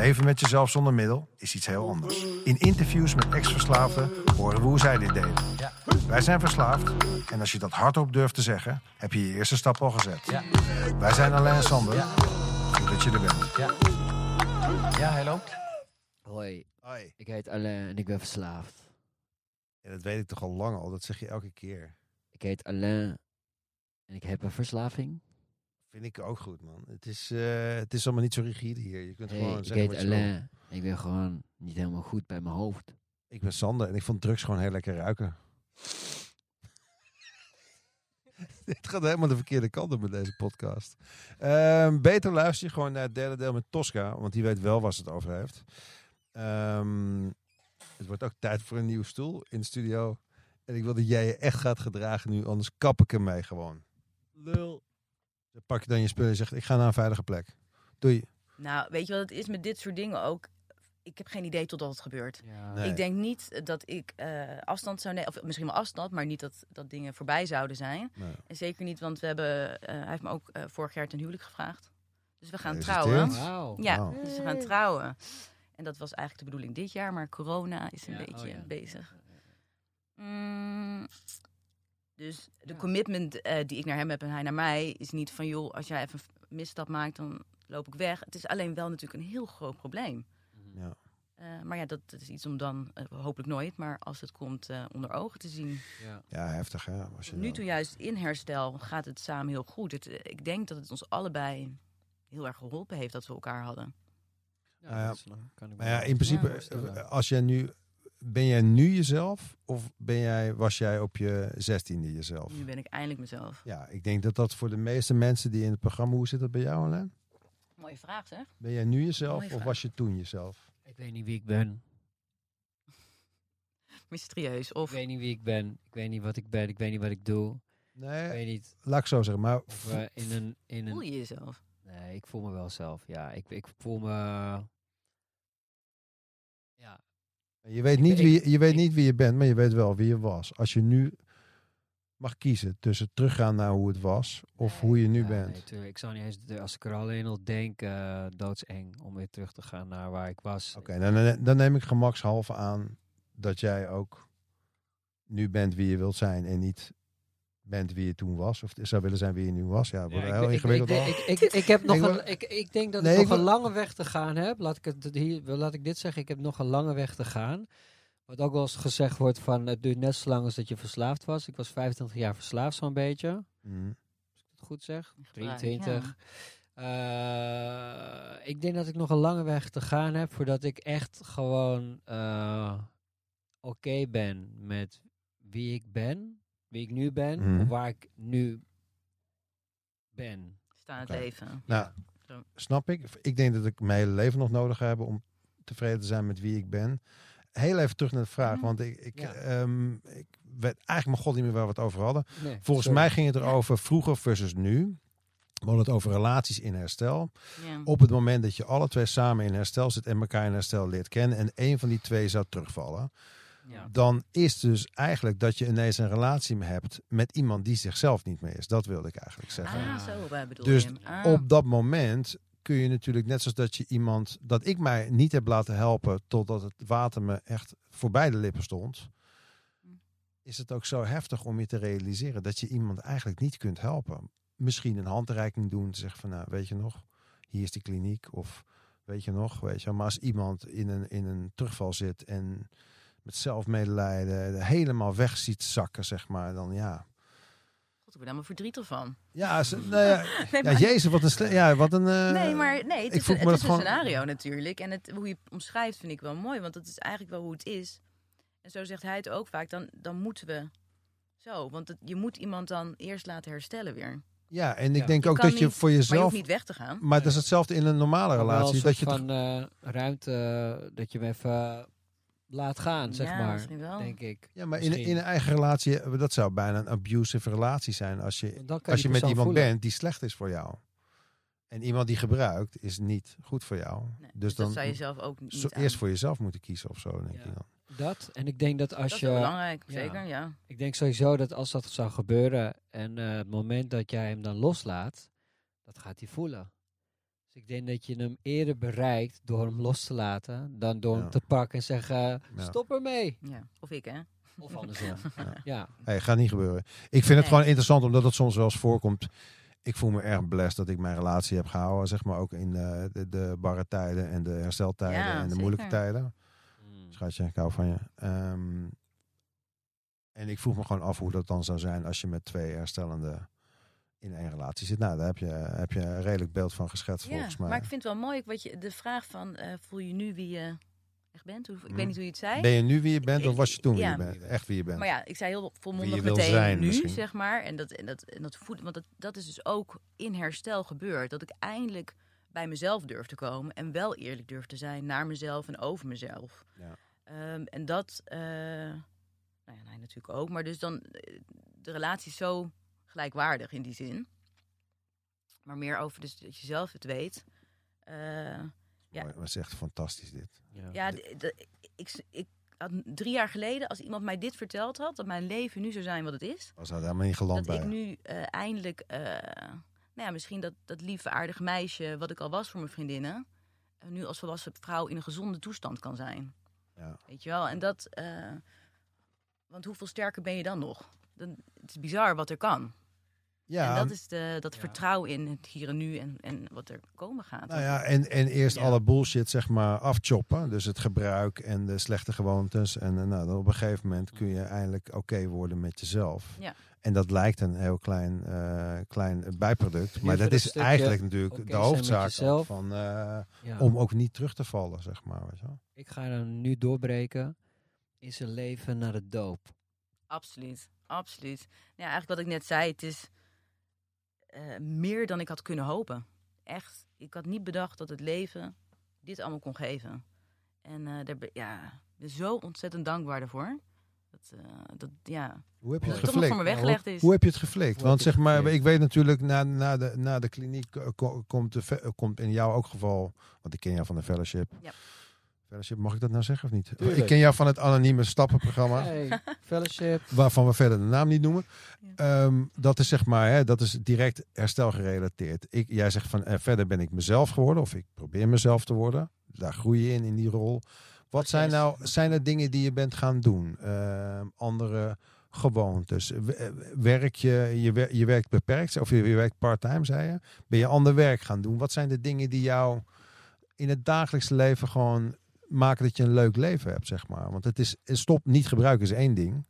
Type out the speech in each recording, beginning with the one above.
leven met jezelf zonder middel is iets heel anders. In interviews met ex-verslaafden horen we hoe zij dit deden. Ja. Wij zijn verslaafd en als je dat hardop durft te zeggen, heb je je eerste stap al gezet. Ja. Wij zijn Alain en Sander. Ja. Goed dat je er bent. Ja. Ja, hij loopt. Hoi, Hoi. ik heet Alain en ik ben verslaafd. Ja, dat weet ik toch al lang al, dat zeg je elke keer. Ik heet Alain en ik heb een verslaving. Vind ik ook goed, man. Het is, eh, het is allemaal niet zo rigide hier. Je kunt Hey, gewoon ik zeggen heet wat je wil. Alain en ik ben gewoon niet helemaal goed bij mijn hoofd. Ik ben Sander en ik vond drugs gewoon heel lekker ruiken. Dit gaat helemaal de verkeerde kant op met deze podcast. Ehm, beter luister je gewoon naar het derde deel met Tosca, want die weet wel waar ze het over heeft. Ehm, het wordt ook tijd voor een nieuwe stoel in de studio. En ik wil dat jij je echt gaat gedragen nu, anders kap ik hem mee gewoon. Lul. Dan pak je dan je spullen en zegt, ik ga naar een veilige plek. Doei. Nou, weet je wat het is met dit soort dingen ook? Ik heb geen idee totdat het gebeurt. Ja. Nee. Ik denk niet dat ik eh, afstand zou nemen, of misschien wel afstand, maar niet dat, dat dingen voorbij zouden zijn. Nee. En zeker niet, want we hebben, eh, hij heeft me ook eh, vorig jaar ten huwelijk gevraagd. Dus we gaan trouwen. Ja, dus we gaan trouwen. En dat was eigenlijk de bedoeling dit jaar, maar corona is een Ja, beetje oh ja. bezig. Mm, dus de Ja. commitment eh, die ik naar hem heb en hij naar mij is niet van joh, als jij even een misstap maakt, dan loop ik weg. Het is alleen wel natuurlijk een heel groot probleem. Ja. Eh, maar ja, dat, dat is iets om dan, eh, hopelijk nooit, maar als het komt eh, onder ogen te zien. Ja. ja, heftig hè. Als je Nu dan- toe juist in herstel gaat het samen heel goed. Het, ik denk dat het ons allebei heel erg geholpen heeft dat we elkaar hadden. Ja, Nou ja, dat is lang- kan ik me Maar ja, in principe, als jij nu, ben jij nu jezelf of ben jij, was jij op je zestiende jezelf? Nu ben ik eindelijk mezelf. Ja, ik denk dat dat voor de meeste mensen die in het programma, hoe zit dat bij jou Alain? Mooie vraag zeg. Ben jij nu jezelf Mooie of vraag. was je toen jezelf? Ik weet niet wie ik ben. Mysterieus. Ik Of weet niet wie ik ben. Ik weet niet wat ik ben. Ik weet niet wat ik doe. Ik Nee, weet niet laat ik zo zeggen, maar of eh, in een... In voel een je jezelf? nee, ik voel me wel zelf. Ja, ik, ik voel me... Je weet, niet wie, je- weet niet wie je bent, maar je weet wel wie je was. Als je nu mag kiezen tussen teruggaan naar hoe het was of hoe je nu Ja, bent. Nee. Ik zou niet eens, als ik er alleen al denk, eh doodseng om weer terug te gaan naar waar ik was. Oké, dan, dan- dan neem ik gemakshalve aan dat jij ook nu bent wie je wilt zijn en niet bent wie je toen was. Of zou willen zijn wie je nu was. Ja, dat wordt Ja, heel ik, ik, ingewikkeld. ik, ik, ik, ik, ik heb nog een, ik, ik denk dat Nee, ik ik nog een lange weg te gaan heb. Laat ik, het hier, laat ik dit zeggen. Ik heb nog een lange weg te gaan. Wat ook wel eens gezegd wordt van het duurt net zo lang als dat je verslaafd was. Ik was 25 jaar verslaafd zo'n beetje. Mhm. Als ik het goed zeg. Gebruik, 23. Eh, ik denk dat ik nog een lange weg te gaan heb voordat ik echt gewoon eh, oké ben met wie ik ben, wie ik nu ben, Mhm. of waar ik nu ben. Sta het leven. Nou, snap ik. Ik denk dat ik mijn hele leven nog nodig heb om tevreden te zijn met wie ik ben. Heel even terug naar de vraag, Mhm. want ik, ik, Ja. ehm, ik weet eigenlijk mijn god niet meer waar we het over hadden. Nee, Volgens sorry. mij ging het erover vroeger versus nu. We hadden het over relaties in herstel. Ja. Op het moment dat je alle twee samen in herstel zit en elkaar in herstel leert kennen en één van die twee zou terugvallen, Ja. dan is dus eigenlijk dat je ineens een relatie hebt met iemand die zichzelf niet meer is. Dat wilde ik eigenlijk zeggen. Ah, zo eh, bedoel Dus je. Ah. Op dat moment kun je natuurlijk, net zoals dat je iemand, dat ik mij niet heb laten helpen totdat het water me echt voorbij de lippen stond, is het ook zo heftig om je te realiseren dat je iemand eigenlijk niet kunt helpen. Misschien een handreiking doen, zeggen van nou, weet je nog, hier is die kliniek of weet je nog, weet je. Maar als iemand in een, in een terugval zit en met zelfmedelijden helemaal weg ziet zakken, zeg maar, dan ja. God, ik ben helemaal verdrietig van. Ja, ze, nou ja, Nee, ja maar- jezus, wat een, ja, wat een eh, Nee, maar nee, het ik is, een, me het dat een gewoon- scenario natuurlijk. En het, hoe je het omschrijft vind ik wel mooi, want dat is eigenlijk wel hoe het is. En zo zegt hij het ook vaak, dan, dan moeten we zo. Want het, je moet iemand dan eerst laten herstellen weer. Ja, en ik Ja. denk Je ook dat je niet- voor Maar je jezelf. hoeft niet weg te gaan. Maar het is hetzelfde in een normale Maar wel relatie. een Dat je van eh, ruimte, eh, dat je hem even laat gaan, zeg Ja, maar. misschien wel. Denk ik. Ja, maar in, Misschien. in een eigen relatie, eh, dat zou bijna een abusive relatie zijn als je, als je met iemand voelen. bent die slecht is voor jou. En iemand die gebruikt is niet goed voor jou. Nee, dus dat dan zou je zelf ook niet zo- aan. eerst voor jezelf moeten kiezen of zo, denk Ja. ik dan. Dat. En ik denk dat als Dat is je... wel belangrijk, ja. zeker, ja. Ik denk sowieso dat als dat zou gebeuren en eh, het moment dat jij hem dan loslaat, dat gaat hij voelen. Ik denk dat je hem eerder bereikt door hem los te laten dan door Ja. hem te pakken en zeggen, Ja. stop ermee. ja. Of ik, hè. Of andersom. Ja. ja. Hey, gaat niet gebeuren. Ik vind het gewoon interessant omdat het soms wel eens voorkomt. Ik voel me erg blessed dat ik mijn relatie heb gehouden, zeg maar ook in eh, de, de barre tijden en de hersteltijden Ja, en de moeilijke tijden. Mm. Schatje, ik hou van je. Ehm, en ik vroeg me gewoon af hoe dat dan zou zijn als je met twee herstellende in één relatie zit. Nou, daar heb je, heb je een redelijk beeld van geschetst Ja, volgens mij. maar ik vind het wel mooi wat je, de vraag van, eh, voel je nu wie je echt bent? Hoe, ik Mm. weet niet hoe je het zei. Ben je nu wie je bent of was je toen wie je bent? Echt wie je bent. Maar ja, ik zei heel volmondig meteen zijn nu, misschien. zeg maar. En dat, en dat, en dat voelt, want dat, dat is dus ook in herstel gebeurd. Dat ik eindelijk bij mezelf durf te komen en wel eerlijk durf te zijn naar mezelf en over mezelf. Ja. Ehm, en dat, eh, nou ja, nee, natuurlijk ook. Maar dus dan, eh, de relatie zo gelijkwaardig in die zin. Maar meer over dus dat je zelf het weet. Eh, ja. Maar het is echt fantastisch dit. Ja. ja, ik, ik had drie jaar geleden, als iemand mij dit verteld had, dat mijn leven nu zou zijn wat het is, Was daar helemaal niet geland dat bij. ik nu eh, eindelijk, eh, nou ja, misschien dat, dat lieve aardige meisje, wat ik al was voor mijn vriendinnen, nu als volwassen vrouw in een gezonde toestand kan zijn. Ja. Weet je wel? En dat, eh, want hoeveel sterker ben je dan nog? Dan, het is bizar wat er kan. Ja, en dat is de, dat Ja. vertrouwen in het hier en nu en, en wat er komen gaat. Nou ja, en, en eerst Ja. alle bullshit zeg maar afchoppen. Dus het gebruik en de slechte gewoontes. En eh, nou, dan op een gegeven moment kun je eindelijk oké worden met jezelf. Ja. En dat lijkt een heel klein, eh, klein bijproduct. Maar dat is stukje eigenlijk natuurlijk de hoofdzaak van, eh, Ja. om ook niet terug te vallen, zeg maar. Ik ga dan nu doorbreken in zijn leven naar de doop. Absoluut, absoluut. Ja, eigenlijk wat ik net zei, het is eh, meer dan ik had kunnen hopen. Echt, ik had niet bedacht dat het leven dit allemaal kon geven. En eh daar ben, ja, ik ben zo ontzettend dankbaar daarvoor. Dat, eh, dat, ja, Hoe heb je het het toch nog voor me geflikt? weggelegd is. Hoe heb je het geflikt? Hoe Want zeg maar, ik weet natuurlijk, na, na, de, na de kliniek ko- komt, de, komt in jouw ook geval, want ik ken jou van de fellowship. Ja. Fellowship, mag ik dat nou zeggen of niet? Tuurlijk. Ik ken jou van het anonieme stappenprogramma. Hey, fellowship. waarvan we verder de naam niet noemen. Ja. Ehm, dat is zeg maar, hè, dat is direct herstelgerelateerd. Ik, jij zegt van eh, verder ben ik mezelf geworden, of ik probeer mezelf te worden. Daar groei je in, in die rol. Wat zijn nou, zijn er dingen die je bent gaan doen? Ehm, andere gewoontes? Eh, Werk je, je, wer- je werkt beperkt, of je, je werkt part-time, zei je? Ben je ander werk gaan doen? Wat zijn de dingen die jou in het dagelijks leven gewoon maken dat je een leuk leven hebt, zeg maar? Want het is, stop niet gebruiken is één ding.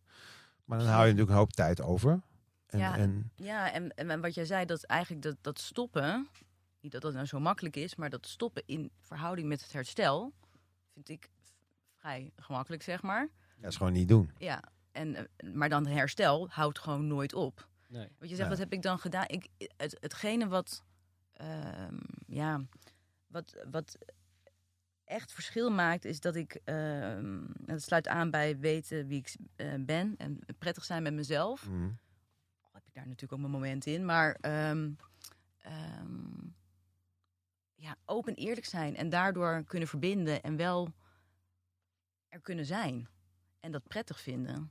Maar dan hou je natuurlijk een hoop tijd over. En, Ja. en Ja, en, en wat jij zei, dat eigenlijk dat, dat stoppen, niet dat dat nou zo makkelijk is, maar dat stoppen in verhouding met het herstel, vind ik vrij gemakkelijk, zeg maar. ja, is gewoon niet doen. Ja, en, maar dan herstel houdt gewoon nooit op. Nee. Wat je zegt, Ja. wat heb ik dan gedaan? Ik, het, hetgene wat, ehm, ja, wat, wat echt verschil maakt, is dat ik, ehm dat sluit aan bij weten wie ik eh, ben en prettig zijn met mezelf. Al heb ik daar natuurlijk ook mijn moment in, maar ehm, ehm, ja, open eerlijk zijn en daardoor kunnen verbinden en wel er kunnen zijn en dat prettig vinden.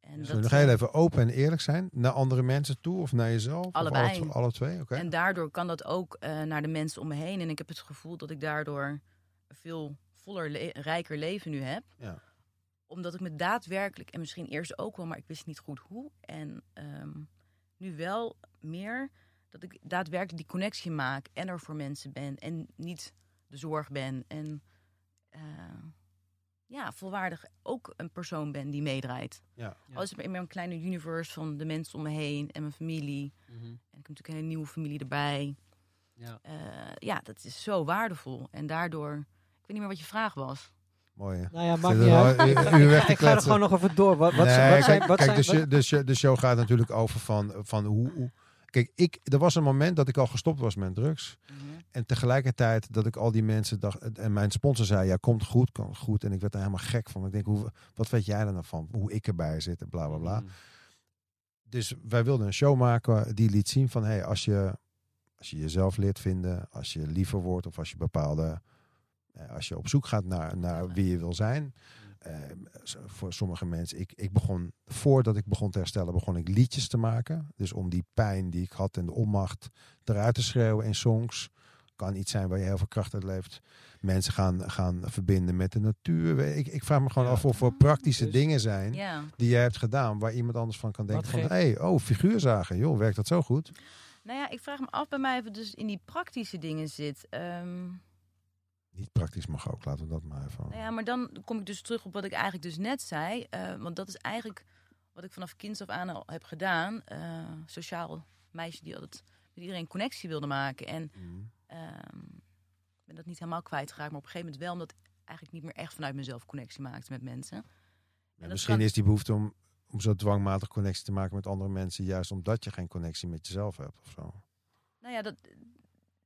En dat, nog heel even open en eerlijk zijn? Naar andere mensen toe of naar jezelf? Of Allebei. alle, alle twee, oké. En daardoor kan dat ook eh, naar de mensen om me heen. En ik heb het gevoel dat ik daardoor veel voller, le- rijker leven nu heb. Ja. Omdat ik me daadwerkelijk, en misschien eerst ook wel, maar ik wist niet goed hoe. En ehm, nu wel meer dat ik daadwerkelijk die connectie maak en er voor mensen ben. En niet de zorg ben. En eh, ja, volwaardig ook een persoon ben die meedraait. Ja. Ja. Al is het in mijn kleine universe van de mensen om me heen en mijn familie. Mhm. En ik heb natuurlijk een hele nieuwe familie erbij. Ja. Eh, ja, dat is zo waardevol. En daardoor, weet niet meer wat je vraag was. Mooi. hè? Nou ja, Ik maakt zit niet uit. al- Ik u- ik Ik ga er gewoon nog even door. Wat, wat, Nee, zijn- wat zijn... kijk, Wat kijk, zijn de, wat- show, de, show, de show gaat natuurlijk over van, van hoe, hoe... Kijk, ik, er was een moment dat ik al gestopt was met drugs. Mhm. En tegelijkertijd dat ik al die mensen dacht. En mijn sponsor zei: Ja, komt goed, komt goed. En ik werd er helemaal gek van. Ik denk: hoe, Wat weet jij er nou van? Hoe ik erbij zit en bla bla bla. Mm. Dus wij wilden een show maken die liet zien van: hey, als je, als je jezelf leert vinden, als je liever wordt of als je bepaalde. Eh, Als je op zoek gaat naar, naar wie je wil zijn. eh, zo- voor sommige mensen, ik, ik begon, voordat ik begon te herstellen, begon ik liedjes te maken. Dus om die pijn die ik had en de onmacht eruit te schreeuwen in songs. Kan iets zijn waar je heel veel kracht uit leeft. Mensen gaan, gaan verbinden met de natuur. Ik, ik vraag me gewoon Ja. af of er praktische Dus- dingen zijn die jij hebt gedaan, waar iemand anders van kan denken Wat van, hé, hey, oh, figuurzagen, joh, werkt dat zo goed? Nou ja, ik vraag me af bij mij of het dus in die praktische dingen zit. Ehm, Niet praktisch mag ook, laten we dat maar even. nou ja, maar dan kom ik dus terug op wat ik eigenlijk dus net zei. eh, want dat is eigenlijk wat ik vanaf kinds af aan al heb gedaan. eh, sociaal meisje die altijd met iedereen connectie wilde maken. En Mm. ik ben dat niet helemaal kwijtgeraakt, maar op een gegeven moment wel, omdat ik eigenlijk niet meer echt vanuit mezelf connectie maakte met mensen. Misschien kan- is die behoefte om, om zo dwangmatig connectie te maken met andere mensen, juist omdat je geen connectie met jezelf hebt of zo. Nou ja, dat,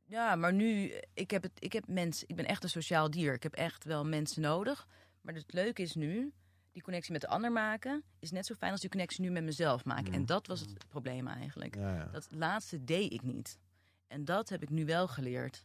ja, maar nu, ik heb, het, ik heb mensen, ik ben echt een sociaal dier. Ik heb echt wel mensen nodig. Maar het leuke is nu, die connectie met de ander maken, is net zo fijn als die connectie nu met mezelf maken. Mm. En dat was het probleem eigenlijk. Ja, ja. Dat laatste deed ik niet. En dat heb ik nu wel geleerd.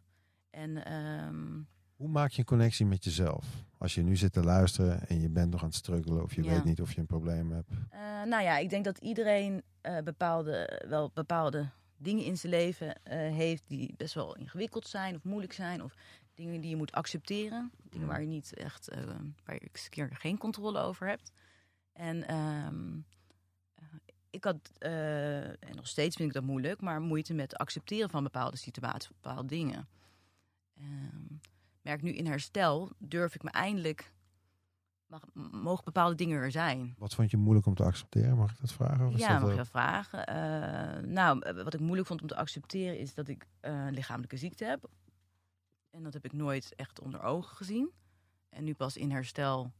En ehm, Hoe maak je een connectie met jezelf? Als je nu zit te luisteren en je bent nog aan het struggelen of je Ja. weet niet of je een probleem hebt. eh, nou ja, ik denk dat iedereen eh, bepaalde, wel bepaalde dingen in zijn leven eh, heeft die best wel ingewikkeld zijn of moeilijk zijn. Of dingen die je moet accepteren. Dingen waar je niet echt, eh, waar je een keer geen controle over hebt. En ehm, eh, ik had, en nog steeds vind ik dat moeilijk, maar moeite met accepteren van bepaalde situaties, bepaalde dingen. Ehm, merk nu in herstel durf ik me eindelijk, mag, mogen bepaalde dingen er zijn. Wat vond je moeilijk om te accepteren? Mag ik dat vragen? Of Ja, dat, mag je eh, dat vragen? Eh, nou, eh, wat ik moeilijk vond om te accepteren is dat ik een lichamelijke ziekte heb. En dat heb ik nooit echt onder ogen gezien. En nu pas in herstel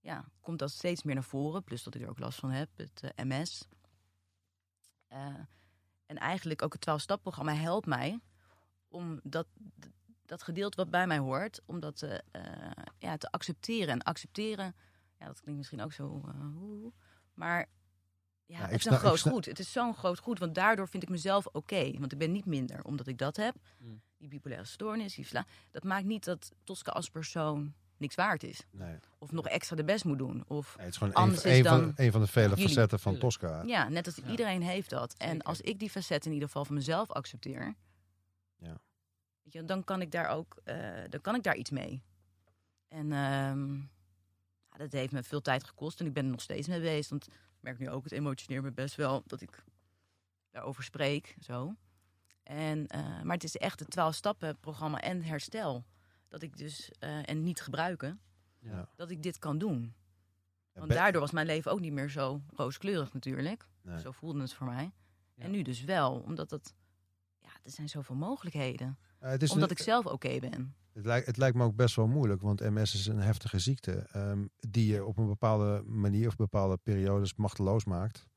ja, komt dat steeds meer naar voren. Plus dat ik er ook last van heb, het MS. En eigenlijk ook het 12-stap-programma helpt mij om dat, dat gedeelte wat bij mij hoort, om dat eh, eh, ja, te accepteren. En accepteren, ja, dat klinkt misschien ook zo... eh, hoe, maar ja, Ja, het is een groot goed. Het is zo'n groot goed, want daardoor vind ik mezelf oké. Want ik ben niet minder, omdat ik dat heb. Mm. Die bipolaire stoornis, die sla. Dat maakt niet dat Tosca als persoon niks waard is. Nee. Of nog extra de best moet doen. Of Nee, het is gewoon Anders een, is een, van, dan een van de vele jullie. facetten van. Tosca. ja, net als Ja. iedereen heeft dat. En Zeker. als ik die facetten in ieder geval van mezelf accepteer, Ja. Weet je, dan kan ik daar ook, eh, dan kan ik daar iets mee. En ehm, ja, dat heeft me veel tijd gekost en ik ben er nog steeds mee bezig. Want ik merk nu ook, het emotioneert me best wel dat ik daarover spreek. Zo. En, eh, maar het is echt het 12 stappen programma en herstel. Dat ik dus, eh, en niet gebruiken, Ja. dat ik dit kan doen. Want daardoor was mijn leven ook niet meer zo rooskleurig natuurlijk. Nee. Zo voelde het voor mij. Ja. En nu dus wel, omdat het... Ja, er zijn zoveel mogelijkheden. Eh, het is omdat een- ik zelf oké ben. Het lijkt, het lijkt me ook best wel moeilijk, want MS is een heftige ziekte ehm, die je op een bepaalde manier of bepaalde periodes machteloos maakt.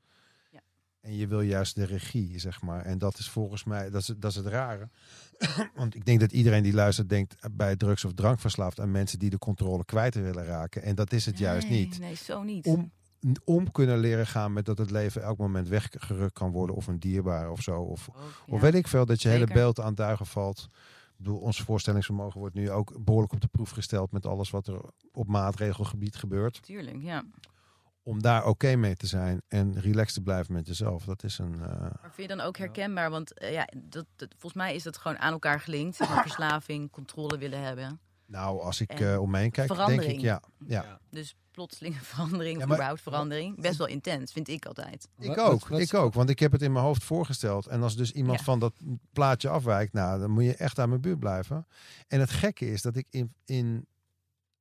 Ja. En je wil juist de regie, zeg maar. En dat is volgens mij, dat is, dat is het rare. want ik denk dat iedereen die luistert denkt bij drugs- of drankverslaafd aan mensen die de controle kwijt willen raken. En dat is het juist niet. Nee, zo niet. Om, om kunnen leren gaan met dat het leven elk moment weggerukt kan worden of een dierbare of zo. Of, Ook, of ja. weet ik veel, dat je hele beeld aan duigen valt. Ik bedoel, ons voorstellingsvermogen wordt nu ook behoorlijk op de proef gesteld met alles wat er op maatregelgebied gebeurt. Tuurlijk, ja. Om daar oké mee te zijn en relaxed te blijven met jezelf. Dat is een. eh, Maar vind je dan ook herkenbaar? Want eh, ja, dat, dat- volgens mij is dat gewoon aan elkaar gelinkt. Verslaving, controle willen hebben. nou, als ik En eh, om me heen kijk, denk verandering. ik ja. ja. Dus plotselinge verandering, Ja, of maar- überhaupt verandering. Best wel intens, vind ik altijd. Ik ook, wat- wat- ik ook. Want ik heb het in mijn hoofd voorgesteld. En als dus iemand Ja. van dat plaatje afwijkt, nou, dan moet je echt aan mijn buurt blijven. En het gekke is dat ik in, in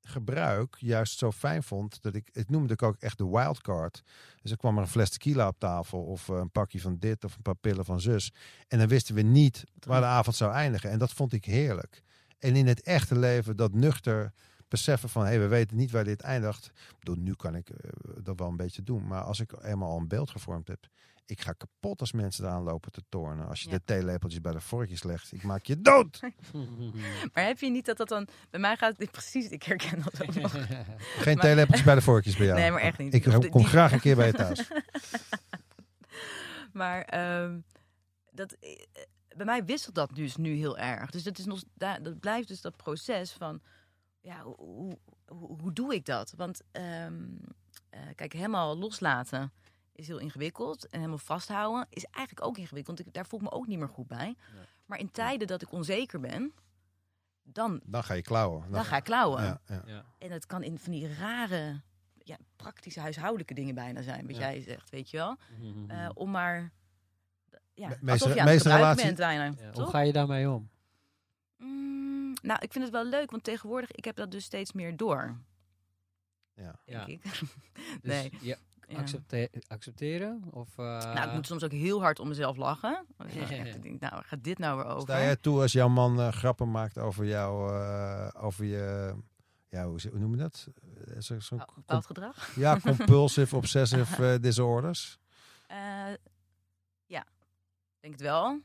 gebruik juist zo fijn vond dat ik, het noemde ik ook echt de wildcard. Dus er kwam er een fles tequila op tafel of eh, een pakje van dit of een paar pillen van zus. En dan wisten we niet waar de avond zou eindigen. En dat vond ik heerlijk. En in het echte leven dat nuchter beseffen van, hé, hey, we weten niet waar dit eindigt. Ik bedoel, nu kan ik eh, dat wel een beetje doen. Maar als ik eenmaal al een beeld gevormd heb, ik ga kapot als mensen eraan lopen te tornen. Als je Ja. de theelepeltjes bij de vorkjes legt, ik maak je dood. Maar heb je niet dat dat dan... Bij mij gaat het precies... Ik herken dat ook nog. Geen Maar- theelepeltjes bij de vorkjes bij jou. Nee, maar echt niet. Ik kom die- graag een keer bij je thuis. Maar ehm, dat, eh, bij mij wisselt dat dus nu heel erg. Dus dat, is nog, da- dat blijft dus dat proces van... Ja, hoe, hoe, hoe, doe ik dat? Want ehm, eh, kijk, helemaal loslaten is heel ingewikkeld. En helemaal vasthouden is eigenlijk ook ingewikkeld. Want ik, daar voel ik me ook niet meer goed bij. Maar in tijden dat ik onzeker ben... Dan, Dan ga je klauwen. dan ga ik klauwen. Ja, ja. ja. En het kan in van die rare, ja, praktische huishoudelijke dingen bijna zijn, wat Ja. jij zegt, weet je wel. Eh, om maar, ja, alsof meeste- je aan het meeste gebruiken relatie- bent bijna, Ja, hoe ga je daarmee om? Mm, nou, ik vind het wel leuk, want tegenwoordig, ik heb dat dus steeds meer door, Ja. denk Ja. ik. Dus nee, ja, ja. accepte- accepteren? Of, eh, Nou, ik moet soms ook heel hard om mezelf lachen. Ik echt denk, nou, gaat dit nou weer over? Sta jij toe als jouw man eh, grappen maakt over jou, eh, over je, ja, hoe, noem je dat? Zo- zo'n Oh, bepaald gedrag? Ja, compulsive, obsessive disorders. Eh, ja, denk het wel.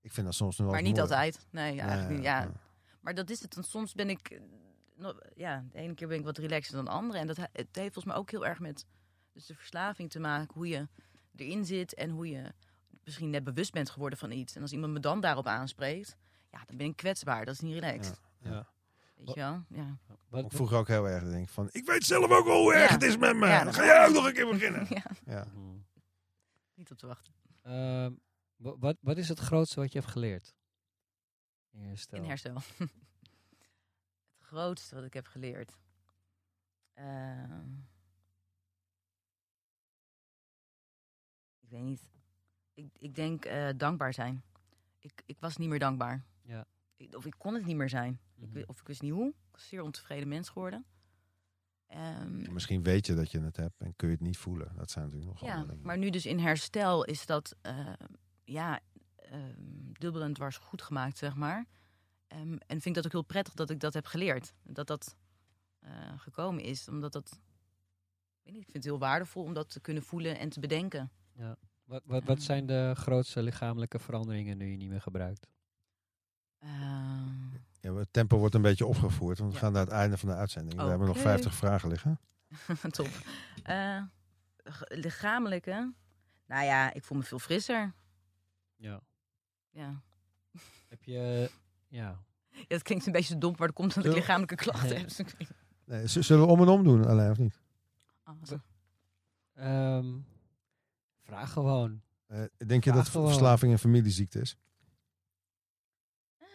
Ik vind dat soms nog wel Maar niet moeilijk. altijd. Nee, ja, eigenlijk Nee, niet. Ja, ja. Maar dat is het. Want soms ben ik. eh, Ja, de ene keer ben ik wat relaxer dan de andere. En dat he- het heeft volgens mij ook heel erg met dus de verslaving te maken. Hoe je erin zit en hoe je misschien net bewust bent geworden van iets. En als iemand me dan daarop aanspreekt, ja, dan ben ik kwetsbaar. Dat is niet relaxed. ja. Weet je wel? Ja. Wat, Ik vroeger ook heel erg denk van, ik weet zelf ook wel hoe erg Ja. het is met me. Ja, Dan ga jij ook nog een keer beginnen. ja, Ja. Mhm. niet op te wachten. Ehm, wa- wat, wat is het grootste wat je hebt geleerd? In herstel. In herstel. het grootste wat ik heb geleerd. Ehm, ik weet niet. Ik, ik denk eh, dankbaar zijn. Ik, ik was niet meer dankbaar. Ja. Ik- of ik kon het niet meer zijn. Ik, Mhm. of ik wist niet hoe. Ik was een zeer ontevreden mens geworden. Ehm, Misschien weet je dat je het hebt en kun je het niet voelen. Dat zijn natuurlijk nog ja, andere dingen. maar nu dus in herstel is dat eh, ja, dubbel en dwars goed gemaakt, zeg maar. Ehm, en vind ik dat ook heel prettig dat ik dat heb geleerd. Dat dat eh, gekomen is, omdat dat... Ik, weet niet, ik vind het heel waardevol om dat te kunnen voelen en te bedenken. Wat, wat, wat zijn de grootste lichamelijke veranderingen nu je niet meer gebruikt? Ehm, Ja, het tempo wordt een beetje opgevoerd, want we Ja. gaan naar het einde van de uitzending. We hebben nog Oké. 50 vragen liggen. top. Eh, lichamelijke? Nou ja, ik voel me veel frisser. Ja. Ja. Heb je... Ja. ja, dat klinkt een beetje dom, maar dat komt omdat ik lichamelijke klachten heb. Dus Nee, zullen we om en om doen alleen of niet? Oh, zo. Ehm, vraag gewoon. Eh, denk je dat gewoon. verslaving een familieziekte is? Eh,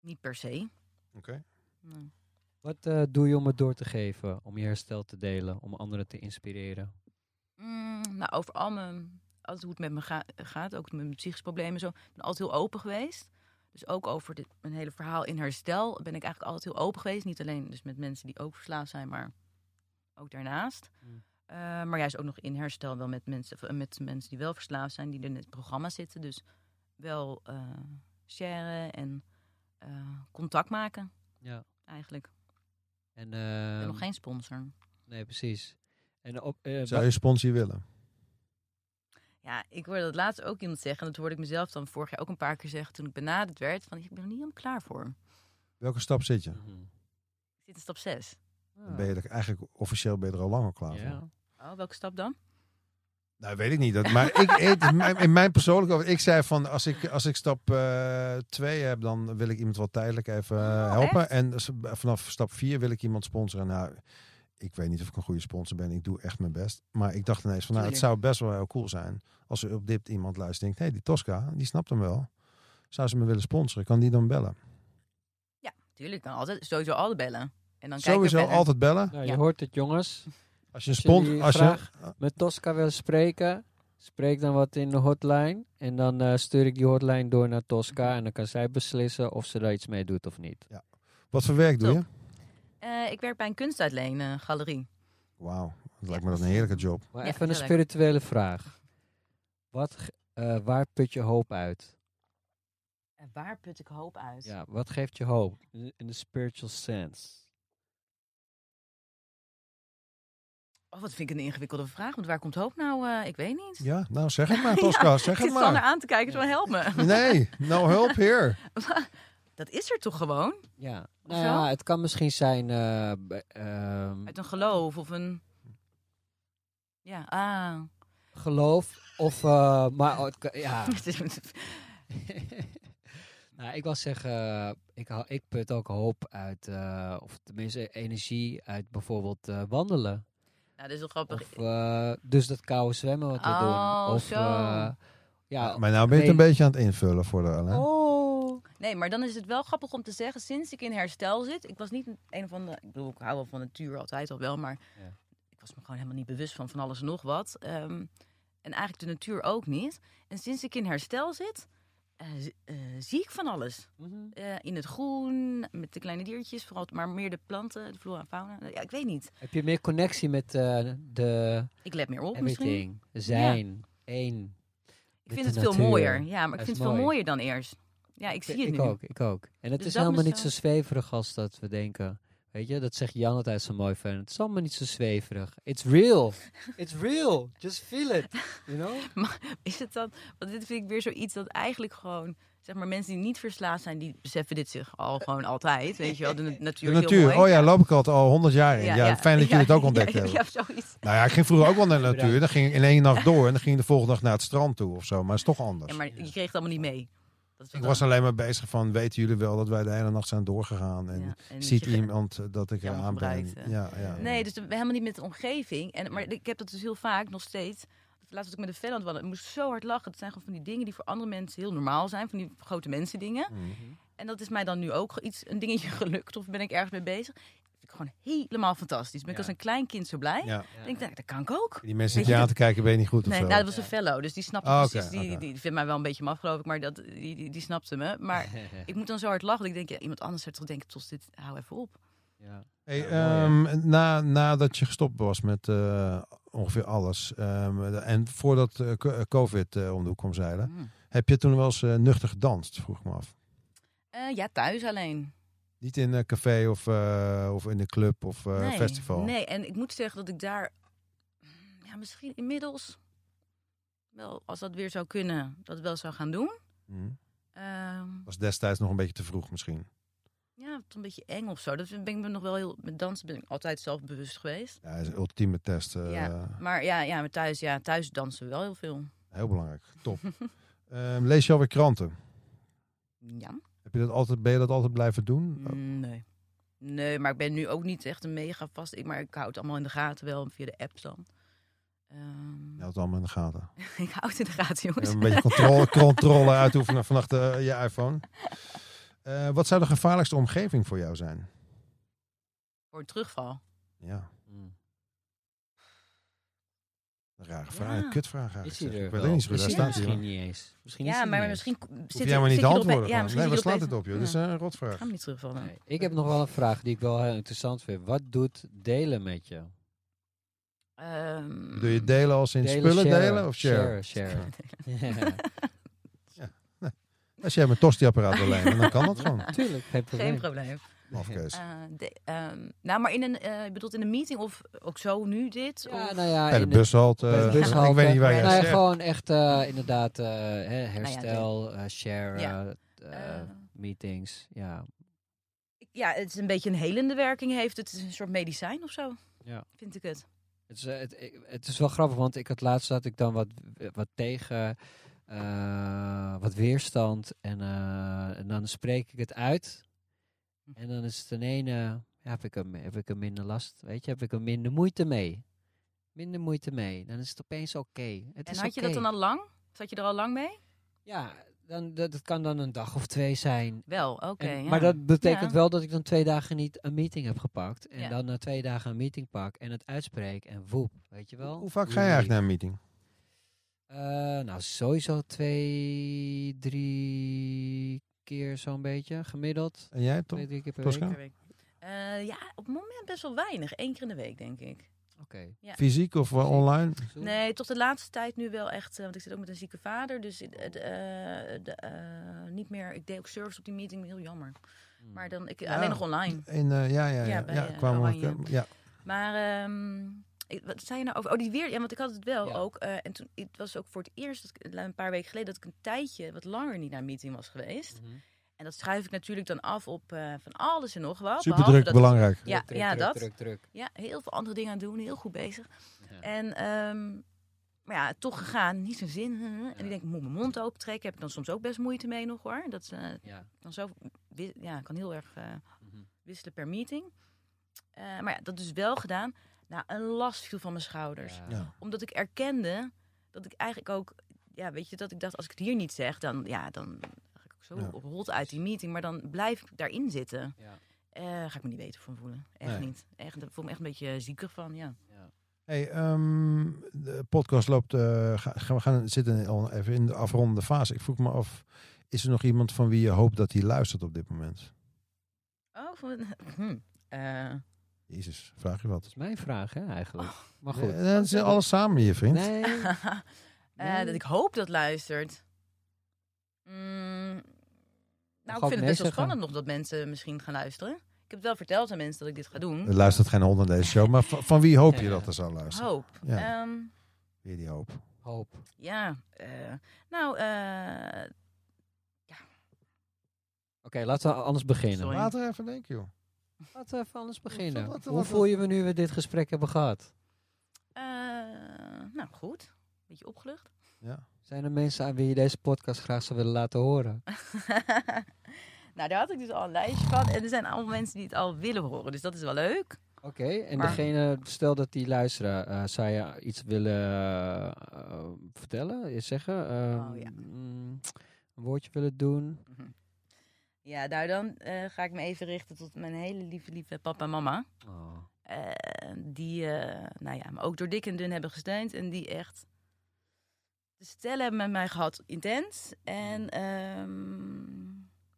Niet per se. Oké. Nee. Wat eh, doe je om het door te geven? Om je herstel te delen? Om anderen te inspireren? Mm, nou, over al mijn, altijd hoe het met me ga- gaat, ook met mijn psychische problemen en zo, ik ben altijd heel open geweest. Dus ook over dit, mijn hele verhaal in herstel ben ik eigenlijk altijd heel open geweest. Niet alleen dus met mensen die ook verslaafd zijn, maar ook daarnaast. Mm. Eh, maar juist ook nog in herstel wel met mensen, eh, met mensen die wel verslaafd zijn, die er in het programma zitten. Dus wel eh sharen en eh, contact maken Ja. eigenlijk. En, Ik ben ehm, nog geen sponsor. Nee, precies. En op, eh, Zou je sponsor willen? Ja, ik hoorde dat laatst ook iemand zeggen. En dat hoorde ik mezelf dan vorig jaar ook een paar keer zeggen toen ik benaderd werd. Van ik ben er niet helemaal klaar voor. Welke stap zit je? Mhm. Ik zit in stap 6. Ah, Ben je er eigenlijk officieel ben je er al lang al klaar voor? ja. Oh, welke stap dan? Nou, weet ik niet. Dat, maar ik, ik- in mijn- persoonlijke over, ik zei van als ik, als ik stap 2 heb, dan wil ik iemand wel tijdelijk even eh, Oh, helpen. echt? En vanaf stap 4 wil ik iemand sponsoren. Nou, ik weet niet of ik een goede sponsor ben. Ik doe echt mijn best. Maar ik dacht ineens van nou, het zou best wel heel cool zijn als er op dit iemand luistert. Denkt, hé, hey, die Tosca, die snapt hem wel. Zou ze me willen sponsoren? Kan die dan bellen? Tuurlijk, kan altijd sowieso alle bellen. En dan Sowieso altijd bellen. Nou, je Ja. hoort het, jongens. Als je een Als sponsor... Als je, Met Tosca willen spreken, spreek dan wat in de hotline. En dan eh, stuur ik die hotline door naar Tosca. En dan kan zij beslissen of ze daar iets mee doet of niet. wat voor werk doe je? Eh, ik werk bij een kunstuitleen eh, galerie. Wauw, dat lijkt me dat een heerlijke job. Maar Ja, even een spirituele vraag. Wat, eh, waar put je hoop uit? En waar put ik hoop uit? Ja, wat geeft je hoop? In de spiritual sense. Oh, wat vind ik een ingewikkelde vraag. Want waar komt hoop nou? eh, ik weet niet. Ja, nou zeg het maar, Tosca. zeg ik het zit Sander maar. aan te kijken, zo help me. Nee, no help here. Dat is er toch gewoon? Ja, nou ja, het kan misschien zijn. eh, ehm, Uit een geloof of een... Ja, ah. geloof of. eh, maar oh, het kan- ja. nou, ik wil zeggen, ik, ik put ook hoop uit, eh, of tenminste energie uit bijvoorbeeld eh, wandelen. nou, dat is wel grappig. Of dus dat koude zwemmen wat we Oh, doen. Of, zo. eh, ja, Maar nou ben je het een beetje aan het invullen voor de Alain. Oh. Nee, maar dan is het wel grappig om te zeggen, sinds ik in herstel zit, ik was niet een, of andere, ik bedoel, ik hou wel van natuur altijd al wel, maar Ja. ik was me gewoon helemaal niet bewust van van alles en nog wat. Ehm, en eigenlijk de natuur ook niet. En sinds ik in herstel zit, eh, eh, zie ik van alles. Mhm. Eh, in het groen, met de kleine diertjes, vooral, maar meer de planten, de flora en fauna. Ja, ik weet niet. Heb je meer connectie met de Ik let meer op misschien. zijn, één. Ik vind de het veel mooier. Ja, maar ik vind het veel mooi. mooier dan eerst. Ja, ik zie het ik nu. ook, ik ook. En het Dus is helemaal niet zo- zweverig als dat we denken. Weet je, dat zegt Jan altijd zo mooi van. Het is allemaal niet zo zweverig. It's real. It's real. Just feel it. You know? Is het dan? Want dit vind ik weer zoiets dat eigenlijk gewoon, zeg maar, mensen die niet verslaafd zijn, die beseffen dit zich al gewoon altijd. Weet je wel, de na- natuur. De heel natuur. mooi. Oh ja, loop ik altijd al honderd jaar in. Ja, fijn dat jullie het ook ontdekt hebben. Ja, zoiets. Nou ja, ik ging vroeger ook wel naar de natuur. Dan ging ik in één nacht door en dan ging ik de volgende dag naar het strand toe of zo. Maar het is toch anders. Maar je kreeg het allemaal niet mee. Dat Ik was alleen maar bezig van, weten jullie wel dat wij de hele nacht zijn doorgegaan? En ja, en ziet iemand eh, dat ik je er allemaal aan ben? eh. Ja, ja. Nee, dus helemaal niet met de omgeving. En, maar ik heb dat dus heel vaak nog steeds. Laatst was ik met een fan aan het wandelen. Ik moest zo hard lachen. Het zijn gewoon van die dingen die voor andere mensen heel normaal zijn. Van die grote mensen dingen. Mhm. En dat is mij dan nu ook iets, een dingetje gelukt. Of ben ik ergens mee bezig. Vind ik gewoon helemaal fantastisch. Ben ik Ja. als een klein kind zo blij. Ja. Ik denk, nou, dat kan ik ook. Die mensen zitten je aan te kijken, ben je niet goed of Nee, zo. nou, dat was Ja. een fellow, dus die snapte Ah, precies. die, die, die vindt mij wel een beetje maf, geloof ik, maar dat, die, die, die snapte me. Maar ik moet dan zo hard lachen. dat Ik denk, ja, iemand anders zou toch denken, tot dit, hou even op. ja. Hey, ehm, na, nadat je gestopt was met eh, ongeveer alles ehm, en voordat eh, eh, COVID eh, om de hoek kwam zeilen, Mm. heb je toen wel eens nuchter gedanst, vroeg ik me af. Eh, ja, thuis alleen. Niet in een café of, eh, of in een club of eh, nee, festival. Nee, en ik moet zeggen dat ik daar, mm, ja, misschien inmiddels, wel, als dat weer zou kunnen, dat wel zou gaan doen. Ehm, Was destijds nog een beetje te vroeg misschien. ja, een beetje eng of zo. Dat ben ik me nog wel heel, met dansen ben ik altijd zelfbewust geweest. Ja, is een ultieme test. eh, Ja. Maar ja, ja, maar thuis, ja, thuis dansen we wel heel veel. Heel belangrijk. Top. Ehm, lees je alweer kranten? Ja. Heb je dat altijd, ben je dat altijd blijven doen? Mm, Nee. Nee, maar ik ben nu ook niet echt een mega vast. Ik, maar ik hou het allemaal in de gaten wel via de apps dan. Ehm, Je houdt het allemaal in de gaten. ik hou het in de gaten, jongens. een beetje controle, controle uitoefenen vanaf de, je iPhone. Eh, wat zou de gevaarlijkste omgeving voor jou zijn? Voor een terugval. Ja, Mm. Een rare Ja. vraag. Een kutvraag eigenlijk. Is hij zeg. er Ik wel? weet niet zo goed. Is Daar hij staat misschien niet eens. Misschien is Ja, maar niet misschien zit jij maar niet te antwoorden. Nee, je slaat het op, joh? Dit is een rotvraag. Ga hem niet terugvallen. eens. Nee, Ik heb nog wel een vraag die ik wel heel interessant vind. Wat doet delen met je? Ehm, Doe je delen als in Delen, spullen share. delen of share? Share, share. Ja, Als jij mijn tostiapparaat wil lenen, dan kan dat gewoon. Tuurlijk, geen probleem. Geen probleem. Mafkees. Eh, de- ehm, nou, maar in een, eh je bedoelt in een meeting of ook zo nu dit? Ja, of? nou ja, Bij de bushalte. de eh, bushalte. Ik weet niet waar jij Nou ja, gewoon echt eh, inderdaad eh, hè, herstel, eh, share, Ja. eh, Eh. meetings. Ja, ja, het is een beetje een helende werking heeft. Het is een soort medicijn of zo, ja. vind ik het. Het is, het, het is wel grappig, want ik had laatst had ik dan wat, wat tegen, eh, wat weerstand en, eh, en dan spreek ik het uit. En dan is het een ene, ja, heb, ik er, heb ik er minder last, weet je, heb ik er minder moeite mee. Minder moeite mee. Dan is het opeens oké. Het En is had je dat dan al lang? Zat je er al lang mee? Ja, dan, dat, dat kan dan een dag of twee zijn. Wel, oké. Ja. Maar dat betekent Ja. wel dat ik dan twee dagen niet een meeting heb gepakt. En Ja. dan na twee dagen een meeting pak en het uitspreek en woep, weet je wel. Hoe vaak ga je eigenlijk naar een meeting? Eh, nou, sowieso twee, drie keer zo'n beetje, gemiddeld. En jij, toch? Twee, drie keer per Tosca? week. Eh, ja, op het moment best wel weinig. Eén keer in de week, denk ik. Oké. Ja. Fysiek of eh, online? Nee, tot de laatste tijd nu wel echt. eh, want ik zit ook met een zieke vader. Dus eh, de, eh, de, eh, niet meer. Ik deed ook service op die meeting. Heel jammer. Hmm. Maar dan, ik, Ja. alleen nog online. In, eh, ja, ja, ja. Ja, ja, bij, kwamen we- Oranje. ja. Maar ehm, wat zei je nou over? Oh, die weer. Ja, want ik had het wel Ja. ook. eh, en toen het was ook voor het eerst, dat ik, een paar weken geleden, dat ik een tijdje wat langer niet naar een meeting was geweest. Mhm. En dat schuif ik natuurlijk dan af op eh, van alles en nog wat. Super druk, dat- belangrijk. Ja, Druk, druk, ja, druk, dat. Druk, druk. Ja, heel veel andere dingen aan het doen. Heel goed bezig. Ja. En ehm, maar ja, toch gegaan. Niet zo'n zin. En ik denk, ik moet mijn mond open trekken. Heb ik dan soms ook best moeite mee nog hoor. Dat is eh, Ja. dan zo, ja, kan heel erg eh, Mhm. wisselen per meeting. Eh, maar ja, dat is wel gedaan. Nou, een last viel van mijn schouders. Ja. Ja. Omdat ik erkende dat ik eigenlijk ook, ja, weet je, dat ik dacht, als ik het hier niet zeg, dan, ja, dan ga ik ook zo Ja. rot uit die meeting. Maar dan blijf ik daarin zitten. Ja. Eh, ga ik me niet beter van voelen. Echt Nee. niet. Echt, daar voel ik me echt een beetje ziekig van, ja. Ja. Hey, ehm, de podcast loopt. eh, ga, gaan we gaan zitten al even in de afrondende fase. Ik vroeg me af: is er nog iemand van wie je hoopt dat hij luistert op dit moment? Oh, van, hm. Eh, Jezus, vraag je wat? Dat is mijn vraag, hè, eigenlijk. Maar goed. Ja, dat is alles samen, je vriend. Nee. eh, Nee. Dat ik hoop dat luistert. Mm, nou, ik vind het best wel zeggen. spannend nog dat mensen misschien gaan luisteren. Ik heb het wel verteld aan mensen dat ik dit ga doen. Er luistert geen hond deze show, maar van, van wie hoop je Ja. dat er zou luisteren? Hoop. Ja. Ehm, Weer die hoop. Hoop. ja, eh, nou, eh, Oké, laten we anders beginnen. Sorry. Even denken, joh. Laten we even anders beginnen. wat- wat- Hoe voel je me nu we dit gesprek hebben gehad? eh, nou goed. Beetje opgelucht. Ja. Zijn er mensen aan wie je deze podcast graag zou willen laten horen? nou, daar had ik dus al een lijstje van. En er zijn allemaal mensen die het al willen horen. Dus dat is wel leuk. Oké, en Maar- degene, stel dat die luisteren, eh, zou je iets willen eh, vertellen, zeggen? Eh, Oh, ja. mm, een woordje willen doen? Ja, nou dan eh, ga ik me even richten tot mijn hele lieve, lieve papa en mama. Oh. Eh, die eh, nou ja, me ook door dik en dun hebben gesteund. En die echt de stellen hebben met mij gehad intens. En ehm,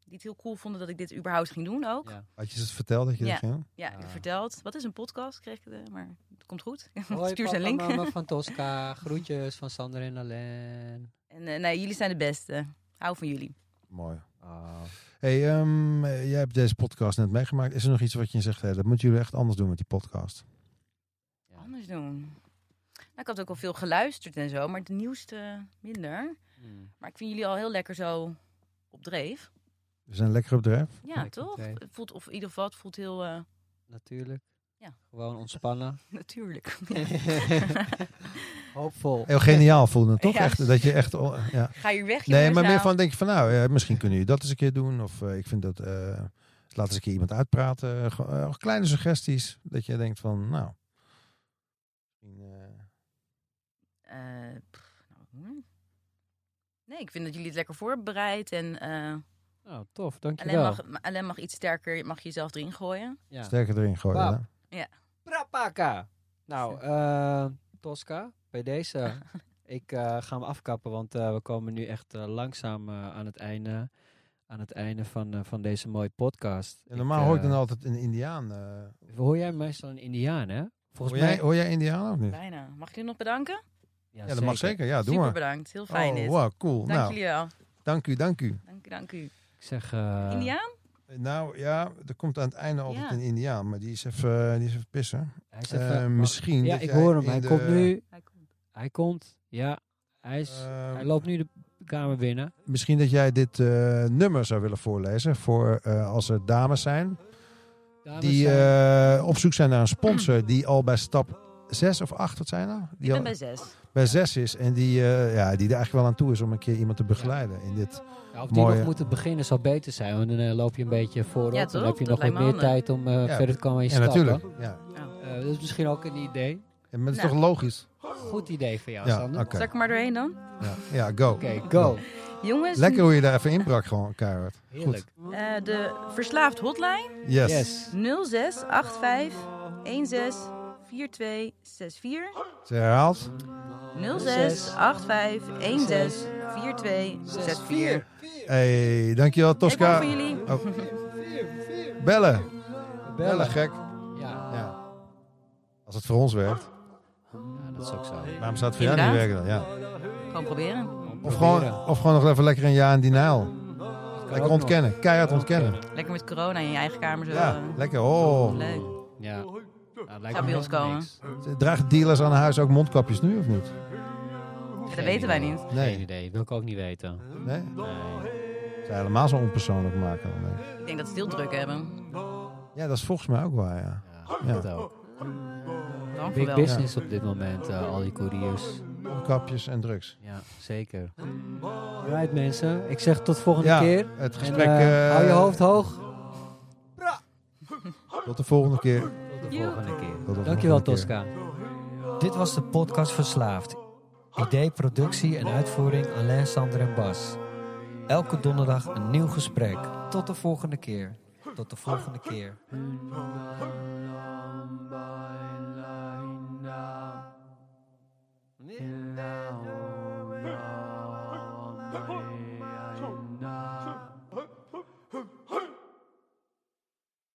die het heel cool vonden dat ik dit überhaupt ging doen ook. Ja, Had je ze het verteld dat je Ja. dat ging doen? ik heb Ah. verteld. Wat is een podcast? Kreeg ik het, maar het komt goed. Hoi Stuur een link. mama van Tosca, groetjes van Sander en Alain. En eh, nee, jullie zijn de beste. Hou van jullie. Mooi. Oh. Hey, ehm, eh, jij hebt deze podcast net meegemaakt. Is er nog iets wat je zegt, hey, dat moeten jullie echt anders doen met die podcast? Ja. Anders doen. Nou, ik had ook al veel geluisterd en zo, maar het nieuwste minder. Hmm. Maar ik vind jullie al heel lekker zo op dreef. We zijn lekker op drijf. Ja, Lekker toch? dreef. Het voelt, of in ieder geval, het voelt heel eh, Natuurlijk. Ja. Gewoon ontspannen. natuurlijk. Hoopvol. Heel geniaal voelde het toch? Ja. Echt, dat je echt... oh, ja. Ga hier weg, Nee, maar meer nou. van denk je van nou, ja, misschien kunnen jullie dat eens een keer doen. Of eh, ik vind dat, eh laat eens een keer iemand uitpraten. Eh, kleine suggesties. Dat je denkt van nou. eh, Eh, nou, hm. Nee, ik vind dat jullie het lekker voorbereid. En eh Oh, tof, alleen, dankjewel. mag, ma- alleen mag iets sterker, mag je jezelf erin gooien. Ja. sterker erin gooien. Hè? Prapaka. Nou, eh, Tosca, bij deze. ik eh, ga hem afkappen, want eh, we komen nu echt eh, langzaam aan het einde, aan het einde van, eh, van deze mooie podcast. En normaal Ik, hoor ik dan altijd een Indiaan. eh. Hoor jij meestal een Indiaan, hè? hoor, Volgens jij, mij. hoor jij Indiaan of niet? Bijna. Mag ik jullie nog bedanken? Ja, dat mag zeker. Ja, doe Super maar. bedankt. Heel fijn Oh, dit. wow, cool. Dank nou, jullie wel. dank u, dank u. Dank u, dank u. Ik zeg... eh, Indiaan? Nou ja, er komt aan het einde altijd Ja. een Indiaan, maar die is even, die is even pissen. hij is Eh, even- misschien Ja, dat ik jij hoor hem. in Hij de- komt nu. Hij komt. Hij komt. Ja, hij, is, Ehm, hij loopt nu de kamer binnen. Misschien dat jij dit eh, nummer zou willen voorlezen voor eh, als er dames zijn Dames die zijn- eh, op zoek zijn naar een sponsor die al bij stap 6 of 8, wat zijn nou? Ik ben al bij zes. bij 6 is en die, eh, ja, die er eigenlijk wel aan toe is om een keer iemand te begeleiden in dit. Ja, of die mooie- nog moeten beginnen zou beter zijn. Want dan eh, loop je een beetje voorop. Ja, dan heb je nog wat meer tijd om eh, Ja, verder te komen in je Ja, stappen. natuurlijk. Ja. Eh, dat is misschien ook een idee. Ja, maar dat is Nou. toch logisch? Goed idee van jou, Ja, Sander. oké. Zal ik er maar doorheen dan? Ja, ja, go. Oké, go. Jongens, Lekker hoe je daar even inbrak gewoon, keihard. Heerlijk. eh, de Verslaafd Hotline Yes. Yes. 0685 16 4264. Ze herhaalt. 0685 16 4264. Hey, dankjewel Ik Tosca. van jullie. Oh. Bellen. Bellen, gek. Ja. Ja. Als het voor ons werkt, Ja, dat is ook zo. waarom zou het voor jou niet werken dan? Ja. Gewoon proberen. Of, gewoon, of gewoon nog even lekker een jaar in denial. Lekker ontkennen, keihard ontkennen. Lekker met corona in je eigen kamer zo. Ja, lekker. Oh. Leuk. Ja. Nou, lijkt Zou bij ons komen. niks. Dragen dealers aan huis ook mondkapjes nu of niet? Ja, dat Geen weten wij niet. Geen Nee. idee. Wil ik ook niet weten. Nee? Nee. Ze helemaal zo onpersoonlijk maken. dan, denk ik. Ik denk dat ze het heel druk hebben. Ja, dat is volgens mij ook waar, ja. Ja, Ja. dat ook. Big wel. business op dit moment, eh, al die couriers. Mondkapjes en drugs. Ja, zeker. Alright mensen, ik zeg tot volgende Ja, keer. het En, gesprek... eh, eh, hou je hoofd hoog. Tot de volgende keer de volgende keer. Dankjewel Tosca. Dit was de podcast Verslaafd. Idee, productie en uitvoering Alain, Sander en Bas. Elke donderdag een nieuw gesprek. Tot de volgende keer. Tot de volgende keer.